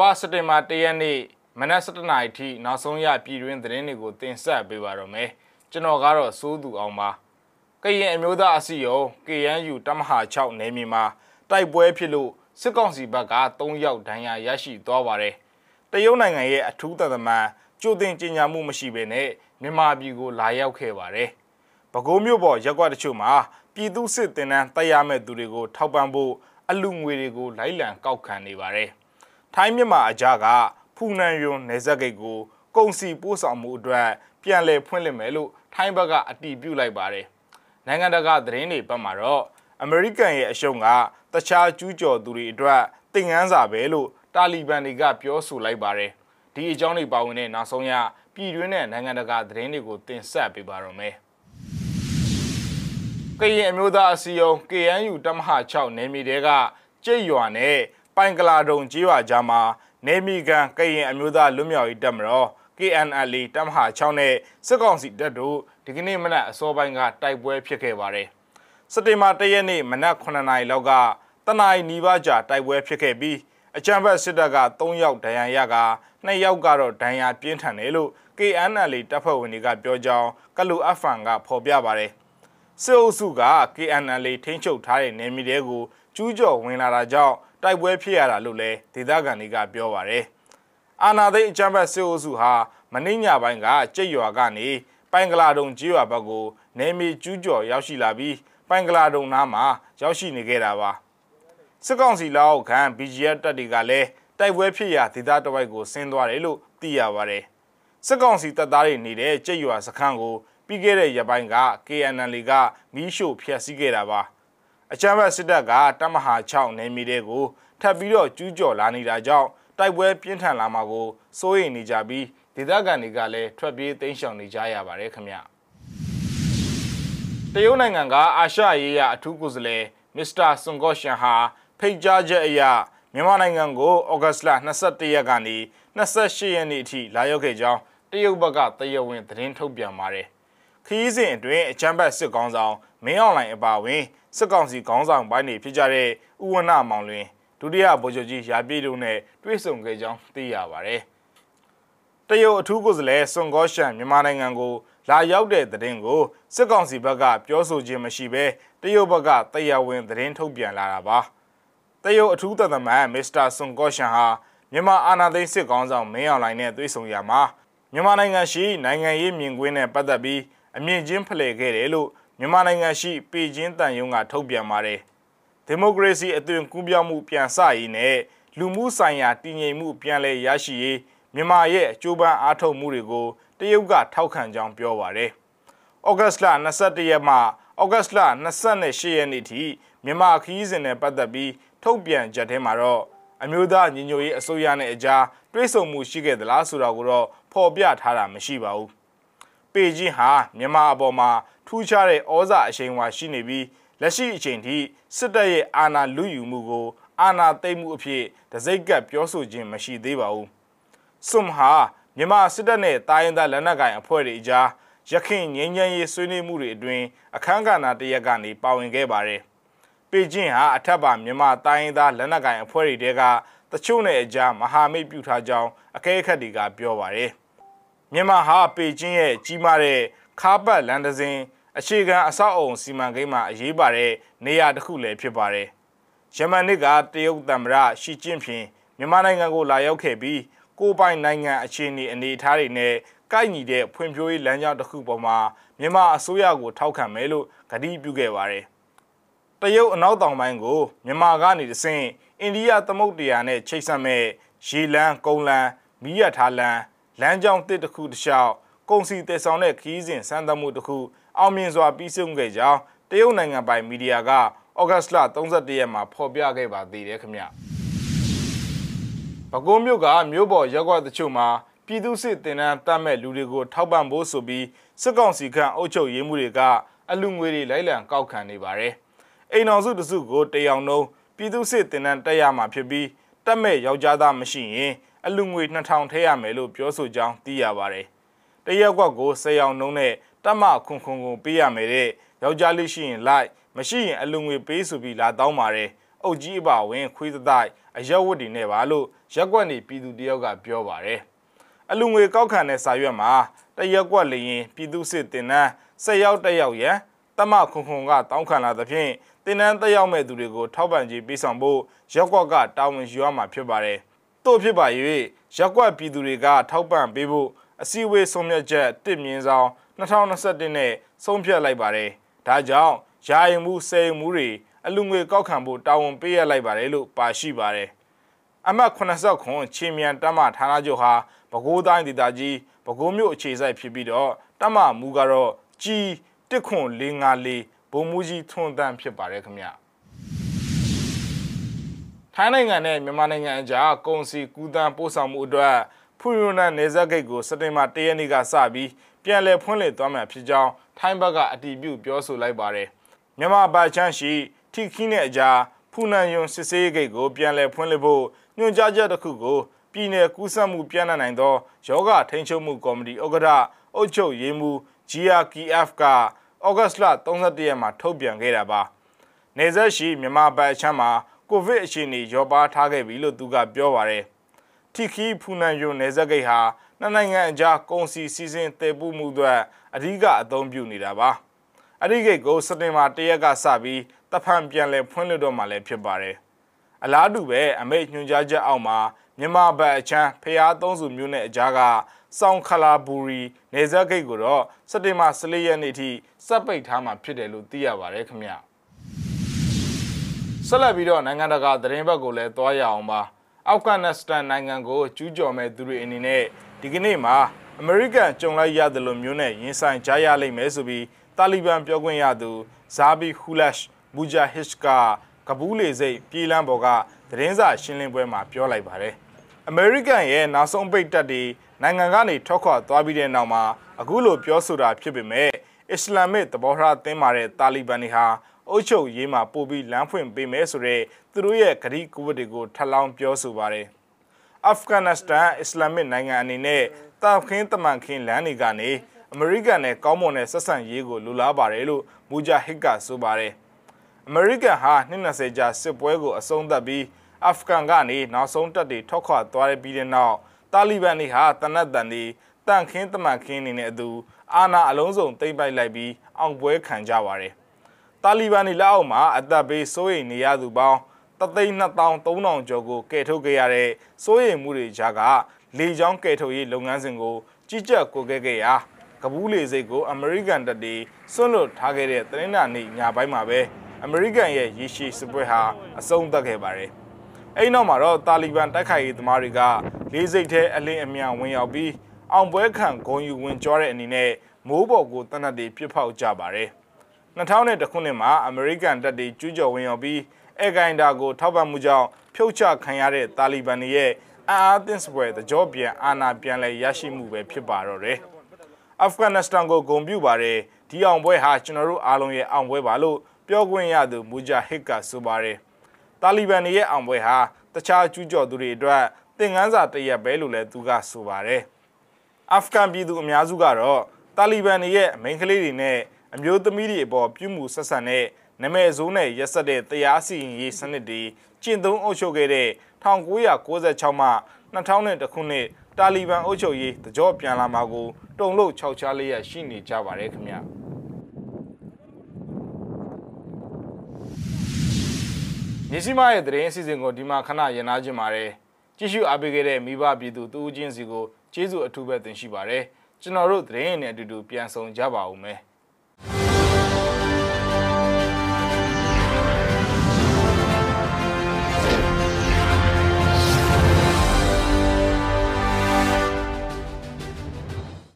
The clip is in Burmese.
ပါစက်တင်ဘာ၁ရက်နေ့မနက်7:00နာရီထိနောက်ဆုံးရပြည်တွင်းသတင်းတွေကိုတင်ဆက်ပေးပါတော့မယ်ကျွန်တော်ကတော့စိုးသူအောင်ပါကရင်အမျိုးသားအစည်းအရုံး KNU တမဟာ6နယ်မြေမှာတိုက်ပွဲဖြစ်လို့စစ်ကောင်စီဘက်က3ယောက်ဒဏ်ရာရရှိသွားပါတယ်တရုတ်နိုင်ငံရဲ့အထူးသတမန်ကြိုတင်ကြေညာမှုမရှိဘဲနဲ့မြန်မာပြည်ကိုလာရောက်ခဲ့ပါတယ်ပဲခူးမြို့ပေါ်ရက်ကွက်တချို့မှာပြည်သူစစ်တင်တန်းတိုက်ရမဲ့သူတွေကိုထောက်ပံ့ဖို့အလူငွေတွေကိုလိုက်လံကောက်ခံနေပါတယ် ထိုင်းမြန်မာအကြားကဖူနန်ယွန်နေဆက်ဂိတ်ကိုကုန်စီပို့ဆောင်မှုအတွက်ပြန်လည်ဖွင့်လှစ်မယ်လို့ထိုင်းဘက်ကအတည်ပြုလိုက်ပါတယ်။နိုင်ငံတကာသတင်းတွေဘက်မှာတော့အမေရိကန်ရဲ့အရှုံးကတခြားကျူးကျော်သူတွေအတွက်တင်ငန်းစာပဲလို့တာလီဘန်တွေကပြောဆိုလိုက်ပါတယ်။ဒီအကြောင်းတွေပါဝင်တဲ့နောက်ဆုံးရပြည်တွင်းနဲ့နိုင်ငံတကာသတင်းတွေကိုတင်ဆက်ပေးပါရမယ်။ကရင်အမျိုးသားအစည်းအရုံး KNU တမဟာ6နယ်မြေတွေကကြိတ်ရွာနဲ့ ပိုင်ကလာတုံကြီးရွာကြားမှာနေမီကန်ကရင်အမျိုးသားလွတ်မြောက်ရေးတပ်မတော် KNLA တပ်မဟာ6နဲ့စစ်ကောင်စီတပ်တို့ဒီကနေ့မနက်အစောပိုင်းကတိုက်ပွဲဖြစ်ခဲ့ပါတယ်။စက်တင်ဘာ၁ရက်နေ့မနက်9နာရီလောက်ကတနအီနီးပါးကြာတိုက်ပွဲဖြစ်ခဲ့ပြီးအကြံဖက်စစ်တပ်က3ယောက်ဒဏ်ရာရက2ယောက်ကတော့ဒဏ်ရာပြင်းထန်တယ်လို့ KNLA တပ်ဖွဲ့ဝင်တွေကပြောကြောင်းကလူအဖန်ကဖော်ပြပါတယ်။စစ်အုပ်စုက KNLA ထိန်းချုပ်ထားတဲ့နေမြေတွေကိုကျူးကျော်ဝင်လာတာကြောင့် တိုက်ပွဲဖြစ်ရတာလို့လည်းဒေသခံတွေကပြောပါတယ်။အာနာသိန်းအကြမ်းဖက်စစ်အုပ်စုဟာမင်းညပိုင်းကကြိတ်ရွာကနေပိုင်ကလာတုံကြီးရွာဘက်ကိုနေမီကျူးကျော်ရောက်ရှိလာပြီးပိုင်ကလာတုံနားမှာရောက်ရှိနေခဲ့တာပါ။စစ်ကောင်စီလက်အောက်ခံ BGF တပ်တွေကလည်းတိုက်ပွဲဖြစ်ရာဒေသတဝိုက်ကိုဆင်းသွားတယ်လို့သိရပါတယ်။စစ်ကောင်စီတပ်သားတွေနေတဲ့ကြိတ်ရွာစခန်းကိုပြီးခဲ့တဲ့ရက်ပိုင်းက KNL ကမီးရှို့ဖျက်ဆီးခဲ့တာပါ။ အချမ်းဘတ်စစ်တပ်ကတမဟာ6နယ်မြေတွေကိုထပ်ပြီးတော့ကျူးကျော်လာနေတာကြောင့်တိုက်ပွဲပြင်းထန်လာမှာကိုစိုးရိမ်နေကြပြီးဒေသခံတွေကလည်းထွက်ပြေးတိမ်းရှောင်နေကြရပါတယ်ခင်ဗျတရုတ်နိုင်ငံကအာရှရေးရာအထူးကိုယ်စားလှယ်မစ္စတာဆွန်ကော့ရှန်ဟာဖိတ်ကြားချက်အရမြန်မာနိုင်ငံကိုဩဂတ်စ်လ22ရက်ကနေ28ရက်နေ့အထိလာရောက်ခဲ့ကြောင်းတရုတ်ဘက်ကတရားဝင်သတင်းထုတ်ပြန်ပါတယ် ခရီးစဉ်အတွင်းအချမ်းဘတ်စစ်ကောင်းဆောင်မင်းအောင်လှိုင်အပါအဝင်စစ်ကောင်စီခေါင်းဆောင်ပိုင်းတွေဖြစ်ကြတဲ့ဥဝနမောင်လွင်ဒုတိယဗိုလ်ချုပ်ကြီးရာပြည့်တို့နဲ့တွေ့ဆုံခဲ့ကြောင်းသိရပါတယ်။တရုတ်အထူးကိုယ်စားလှယ်စွန်ကောရှန်မြန်မာနိုင်ငံကိုလာရောက်တဲ့သတင်းကိုစစ်ကောင်စီဘက်ကပြောဆိုခြင်းမရှိဘဲတရုတ်ဘက်ကတရားဝင်သတင်းထုတ်ပြန်လာတာပါ။တရုတ်အထူးသက်သမန်မစ္စတာစွန်ကောရှန်ဟာမြန်မာအာဏာသိမ်းစစ်ကောင်ဆောင်မင်းအောင်လှိုင်နဲ့တွေ့ဆုံရမှာမြန်မာနိုင်ငံရှိနိုင်ငံရေးမြင်ကွင်းနဲ့ပတ်သက်ပြီး အမြင့်ချင်းဖလှယ်ခဲ့တယ်လို့မြန်မာနိုင်ငံရှိပေကျင်းတန်ယုံကထုတ်ပြန်ပါတယ်။ဒီမိုကရေစီအသွင်ကူးပြောင်းမှုပြန်စရေးနဲ့လူမှုဆိုင်ရာတည်ငြိမ်မှုပြန်လည်ရရှိရေးမြန်မာရဲ့အကျိုးပန်းအားထုတ်မှုတွေကိုတရုတ်ကထောက်ခံကြောင်းပြောပါတယ်။ဩဂတ်စ်လ22ရက်မှဩဂတ်စ်လ28ရက်နေ့ထိမြန်မာခီးစဉ်နဲ့ပတ်သက်ပြီးထုတ်ပြန်ချက်ထဲမှာတော့အမျိုးသားညီညွတ်ရေးအစိုးရနဲ့အကြားတွဲဆုံမှုရှိခဲ့သလားဆိုတာကိုတော့ဖော်ပြထားတာမရှိပါဘူး။ ပေကျင်းဟာမြန်မာအပေါ်မှာထူးခြားတဲ့ဩဇာအရှိန်အဝါရှိနေပြီးလက်ရှိအချိန်ထိစစ်တပ်ရဲ့အာဏာလုယူမှုကိုအာဏာသိမ်းမှုအဖြစ်တစိုက်ကပ်ပြောဆိုခြင်းမရှိသေးပါဘူး။စွမ်ဟာမြန်မာစစ်တပ်နဲ့တာရင်သားလက်နက်ကိုင်အဖွဲ့တွေအကြားရခိုင်ငြိမ်းချမ်းရေးဆွေးနွေးမှုတွေအတွင်းအခမ်းကဏ္ဍတရက်ကနေပါဝင်ခဲ့ပါတယ်။ပေကျင်းဟာအထက်ပါမြန်မာတာရင်သားလက်နက်ကိုင်အဖွဲ့တွေတဲကတချို့နဲ့အကြားမဟာမိတ်ပြုထားကြောင်းအကဲခတ်တွေကပြောပါတယ်။ မြန်မာဟာပေကျင်းရဲ့ကြီးမားတဲ့ခါပတ်လန်ဒဇင်အခြေခံအဆောက်အုံစီမံကိန်းမှာအရေးပါတဲ့နေရာတစ်ခုလည်းဖြစ်ပါတယ်။ယမန်နစ်ကတရုတ်သမ္မတရှီကျင့်ဖျင်မြန်မာနိုင်ငံကိုလာရောက်ခဲ့ပြီးကိုပိုင်နိုင်ငံအခြေအနေအနေအထားတွေနဲ့ကိုက်ညီတဲ့ဖွံ့ဖြိုးရေးလမ်းကြောင်းတစ်ခုပေါ်မှာမြန်မာအစိုးရကိုထောက်ခံမယ်လို့ကတိပြုခဲ့ပါတယ်။တရုတ်အနောက်တောင်ပိုင်းကိုမြန်မာကနေတဆင့်အိန္ဒိယသမုဒ္ဒရာနဲ့ချိတ်ဆက်မဲ့ရေလန်းကုန်းလန်းမီးရထားလန်း လမ်းကြောင်းတစ်တစ်ခုတစ်လျှောက်ကုန်စည်တည်ဆောင်တဲ့ခီးစဉ်စမ်းသပ်မှုတစ်ခုအောင်မြင်စွာပြီးဆုံးခဲ့ကြောင်းတရုတ်နိုင်ငံပိုင်မီဒီယာကဩဂတ်စ်လ31ရက်မှာဖော်ပြခဲ့ပါသေးတယ်ခင်ဗျ။ပဲခူးမြို့ကမြို့ပေါ်ရက်ကွက်တချို့မှာပြည်သူစစ်တင်နန်းတတ်မဲ့လူတွေကိုထောက်ပံ့ဖို့ဆိုပြီးစစ်ကောင်စီခန့်အုပ်ချုပ်ရေးမှုတွေကအလူငွေတွေလိုက်လံကောက်ခံနေပါတယ်။အိမ်အောင်စုတစုကိုတရောင်နှုံးပြည်သူစစ်တင်နန်းတက်ရမှာဖြစ်ပြီးတက်မဲ့ယောက်ျားသားမရှိရင် အလူငွေ2000ထည့်ရမယ်လို့ပြောဆိုကြောင်းသိရပါတယ်။တရက်ကွက်ကို၁၀ရောင်နှုံးနဲ့တတ်မခွန်ခွန်ကိုပေးရမယ်တဲ့ယောက်ျားလေးရှိရင်လိုက်မရှိရင်အလူငွေပေးဆိုပြီးလာတောင်းပါတယ်အုတ်ကြီးအပါဝင်ခွေးသတိုက်အရက်ဝတ်တွေနဲ့ပါလို့ရက်ကွက်နေပြည်သူတယောက်ကပြောပါတယ်အလူငွေကောက်ခံတဲ့စာရွက်မှာတရက်ကွက်လျင်ပြည်သူစစ်တင်နန်းဆက်ရောက်တက်ရောက်ရန်တမခုံခုံကတောင်းခံလာသဖြင့်တင်နန်းတက်ရောက်မဲ့သူတွေကိုထောက်ပံ့ကြေးပေးဆောင်ဖို့ရက်ကွက်ကတာဝန်ယူရမှာဖြစ်ပါတယ် တို့ဖြစ်ပါ၍ရက်ကွက်ပြည်သူတွေကထောက်ပံ့ပေးဖို့အစည်းအဝေးဆုံးဖြတ်ချက်တစ်မြင်းဆောင်2021နဲ့ဆုံးဖြတ်လိုက်ပါတယ်ဒါကြောင့်ယာယီမှုစေယမှုတွေအလူငွေကောက်ခံဖို့တာဝန်ပေးရလိုက်ပါတယ်လို့ပါရှိပါတယ်အမှတ်80ခွန်ချင်းမြန်တမဌာနချုပ်ဟာပဲခူးတိုင်းဒေသကြီးပဲခူးမြို့အခြေစိုက်ဖြစ်ပြီးတော့တမမူကတော့ကြီးတစ်ခွန်454ဘုံမူကြီးထွန်းတန်းဖြစ်ပါတယ်ခင်ဗျ ထိုင်းနိုင်ငံနဲ့မြန်မာနိုင်ငံအကြားကုန်စည်ကူးသန်းပို့ဆောင်မှုအတွက်ဖူယူနန်နေဆက်ဂိတ်ကိုစက်တင်ဘာ၁ရက်နေ့ကစပြီးပြန်လည်ဖွင့်လှစ်သွားမှာဖြစ်ကြောင်းထိုင်းဘက်ကအတည်ပြုပြောဆိုလိုက်ပါတယ်မြန်မာဗချမ်းရှိထိခင်းတဲ့အကြားဖူနန်ယွန်စစ်ဆေးဂိတ်ကိုပြန်လည်ဖွင့်လှစ်ဖို့ညွှန်ကြားချက်တစ်ခုကိုပြည်내ကူးစက်မှုပြန့်နှံ့နိုင်သောယောဂထိန်းချုပ်မှုကော်မတီဥက္ကဋ္ဌအုပ်ချုပ်ရေးမှူး GRKF ကဩဂတ်စ်လ31ရက်မှာထုတ်ပြန်ခဲ့တာပါ။နေဆက်ရှိမြန်မာဘက်အချမ်းမှာ ကိုဗစ်အခြေအနေရောပါထားခဲ့ပြီလို့သူကပြောပါတယ်။ထိခီဖူနန်ယွန်နေဆက်ဂိတ်ဟာနှစ်နိုင်ငံအကြားကုန်စည်စီးဆင်းတည်ပို့မှုအတွက်အဓိကအသုံးပြုနေတာပါ။အဒီဂိတ်ကိုစက်တင်ဘာ၁ရက်ကစပြီးတဖန်ပြန်လည်ဖွင့်လှစ်တော့မှလည်းဖြစ်ပါတယ်။အလားတူပဲအမိတ်ညွှန်ကြားချက်အောက်မှာမြန်မာဘက်အချမ်းဖျားသုံးစုမျိုးနဲ့အကြားကစောင်းခလာဘူရီနေဇက်ဂိတ်ကိုတော့စက်တင်ဘာ14ရက်နေ့အထိစက်ပိတ်ထားမှာဖြစ်တယ်လို့သိရပါတယ်ခင်ဗျ ဆက်လက်ပြီးတော့နိုင်ငံတကာသတင်းဘက်ကိုလည်းသွားရအောင်ပါအာဖဂန်နစ္စတန်နိုင်ငံကိုကျူးကျော်မဲ့သူတွေအနေနဲ့ဒီကနေ့မှာအမေရိကန်ကြုံလိုက်ရတယ်လို့မျိုးနဲ့ရင်ဆိုင်ကြရလိမ့်မယ်ဆိုပြီးတာလီဘန်ပြောခွင့်ရသူဇာဘီဟူလက်ဘူဂျာဟစ်ကကဘူးလေစိတ်ပြည်လန်းပေါ်ကသတင်းစာရှင်းလင်းပွဲမှာပြောလိုက်ပါတယ်အမေရိကန်ရဲ့နောက်ဆုံးပိတ်တက်တွေနိုင်ငံကနေထွက်ခွာသွားပြီးတဲ့နောက်မှာအခုလိုပြောဆိုတာဖြစ်ပေမဲ့အစ္စလာမစ်သဘောထားသင်းမာတဲ့တာလီဘန်တွေဟာ အုပ်ချုပ်ရေးမှာပို့ပြီးလမ်းဖွင့်ပေးမယ်ဆိုတဲ့သူတို့ရဲ့ကတိကဝတ်တွေကိုထပ်လောင်းပြောဆိုပါတယ်။အာဖဂန်နစ္စတန်အစ္စလာမစ်နိုင်ငံအနေနဲ့တာခင်းတမန်ခင်းလမ်းတွေကနေအမေရိကန်နဲ့ကောင်းမွန်တဲ့ဆက်ဆံရေးကိုလိုလားပါတယ်လို့မူဂျာဟစ်ကဆိုပါတယ်။အမေရိကန်ဟာ20ကြာစစ်ပွဲကိုအဆုံးသတ်ပြီးအာဖဂန်ကနေနောက်ဆုံးတပ်တွေထွက်ခွာသွားပြီးတဲ့နောက်တာလီဘန်တွေဟာတနတ်တန်တွေတန့်ခင်းတမန်ခင်းနေတဲ့အတူအာဏာအလုံးစုံသိမ်းပိုက်လိုက်ပြီးအောင်ပွဲခံကြပါတယ်။ တာလီဘန်တွေလက်အောက်မှာအသက်ဘေးစိုးရိမ်နေရသူပေါင်း3,200,300ကျော်ကိုကယ်ထုတ်ခဲ့ရတဲ့စိုးရိမ်မှုတွေကြားကလေကြောင်းကယ်ထုတ်ရေးလုပ်ငန်းစဉ်ကိုကြီးကြပ်ကိုခဲ့ခဲ့ရာကဘူးလေစိတ်ကိုအမေရိကန်တပ်တွေစွန့်လွတ်ထားခဲ့တဲ့သတင်းနာနေ့ညပိုင်းမှာပဲအမေရိကန်ရဲ့ရေရှည်စစ်ပွဲဟာအဆုံးသတ်ခဲ့ပါတယ်။အဲ့နောက်မှာတော့တာလီဘန်တိုက်ခိုက်ရေးသမားတွေကလေးစိတ်ထဲအလင်းအမြန်ဝင်ရောက်ပြီးအောင်ပွဲခံဂုံယူဝင်ကြွားတဲ့အနေနဲ့မိုးပေါ်ကိုတနက်တွေပြစ်ဖောက်ကြပါတယ် 2001ခုနှစ်မှာအမေရိကန်တပ်တွေကျူးကျော်ဝင်ရောက်ပြီးအဂိုင်ဒါကိုထောက်ပံ့မှုကြောင့်ဖြုတ်ချခံရတဲ့တာလီဘန်တွေရဲ့အာအာသင်းစပွဲတကြောပြန်အာဏာပြန်လည်ရရှိမှုပဲဖြစ်ပါတော့တယ်အာဖဂန်နစ္စတန်ကိုဂုံပြုပါတယ်ဒီအောင်ပွဲဟာကျွန်တော်တို့အားလုံးရဲ့အောင်ပွဲပါလို့ပြောခွင့်ရသူမူဂျာဟစ်ကဆိုပါတယ်တာလီဘန်တွေရဲ့အောင်ပွဲဟာတခြားကျူးကျော်သူတွေအတွက်သင်ခန်းစာတစ်ရပ်ပဲလို့လည်းသူကဆိုပါတယ်။အာဖဂန်ပြည်သူအများစုကတော့တာလီဘန်တွေရဲ့အမိန်ကလေးတွေနဲ့ အမျိုးသမီးတွေအပေါ်ပြုမှုဆက်ဆံတဲ့နမဲဇိုးနဲ့ရက်ဆက်တဲ့တရားစီရင်ရေးစနစ်တွေကျင့်သုံးအုပ်ချုပ်ခဲ့တဲ့1996မှ2001ခုနှစ်တာလီဘန်အုပ်ချုပ်ရေးတကြောပြန်လာမှာကိုတုံလို့ခြောက်ချားလေးရရှိနေကြပါတယ်ခင်ဗျာ။မြစီမရဲ့သတင်းအစီအစဉ်ကိုဒီမှာခဏရနာခြင်းပါတယ်ကြည့်ရှုအားပေးခဲ့တဲ့မိဘပြည်သူတူဦးချင်းစီကိုကျေးဇူးအထူးပဲတင်ရှိပါတယ်ကျွန်တော်တို့သတင်းနဲ့အတူတူပြန်ဆောင်ကြပါဦးမယ်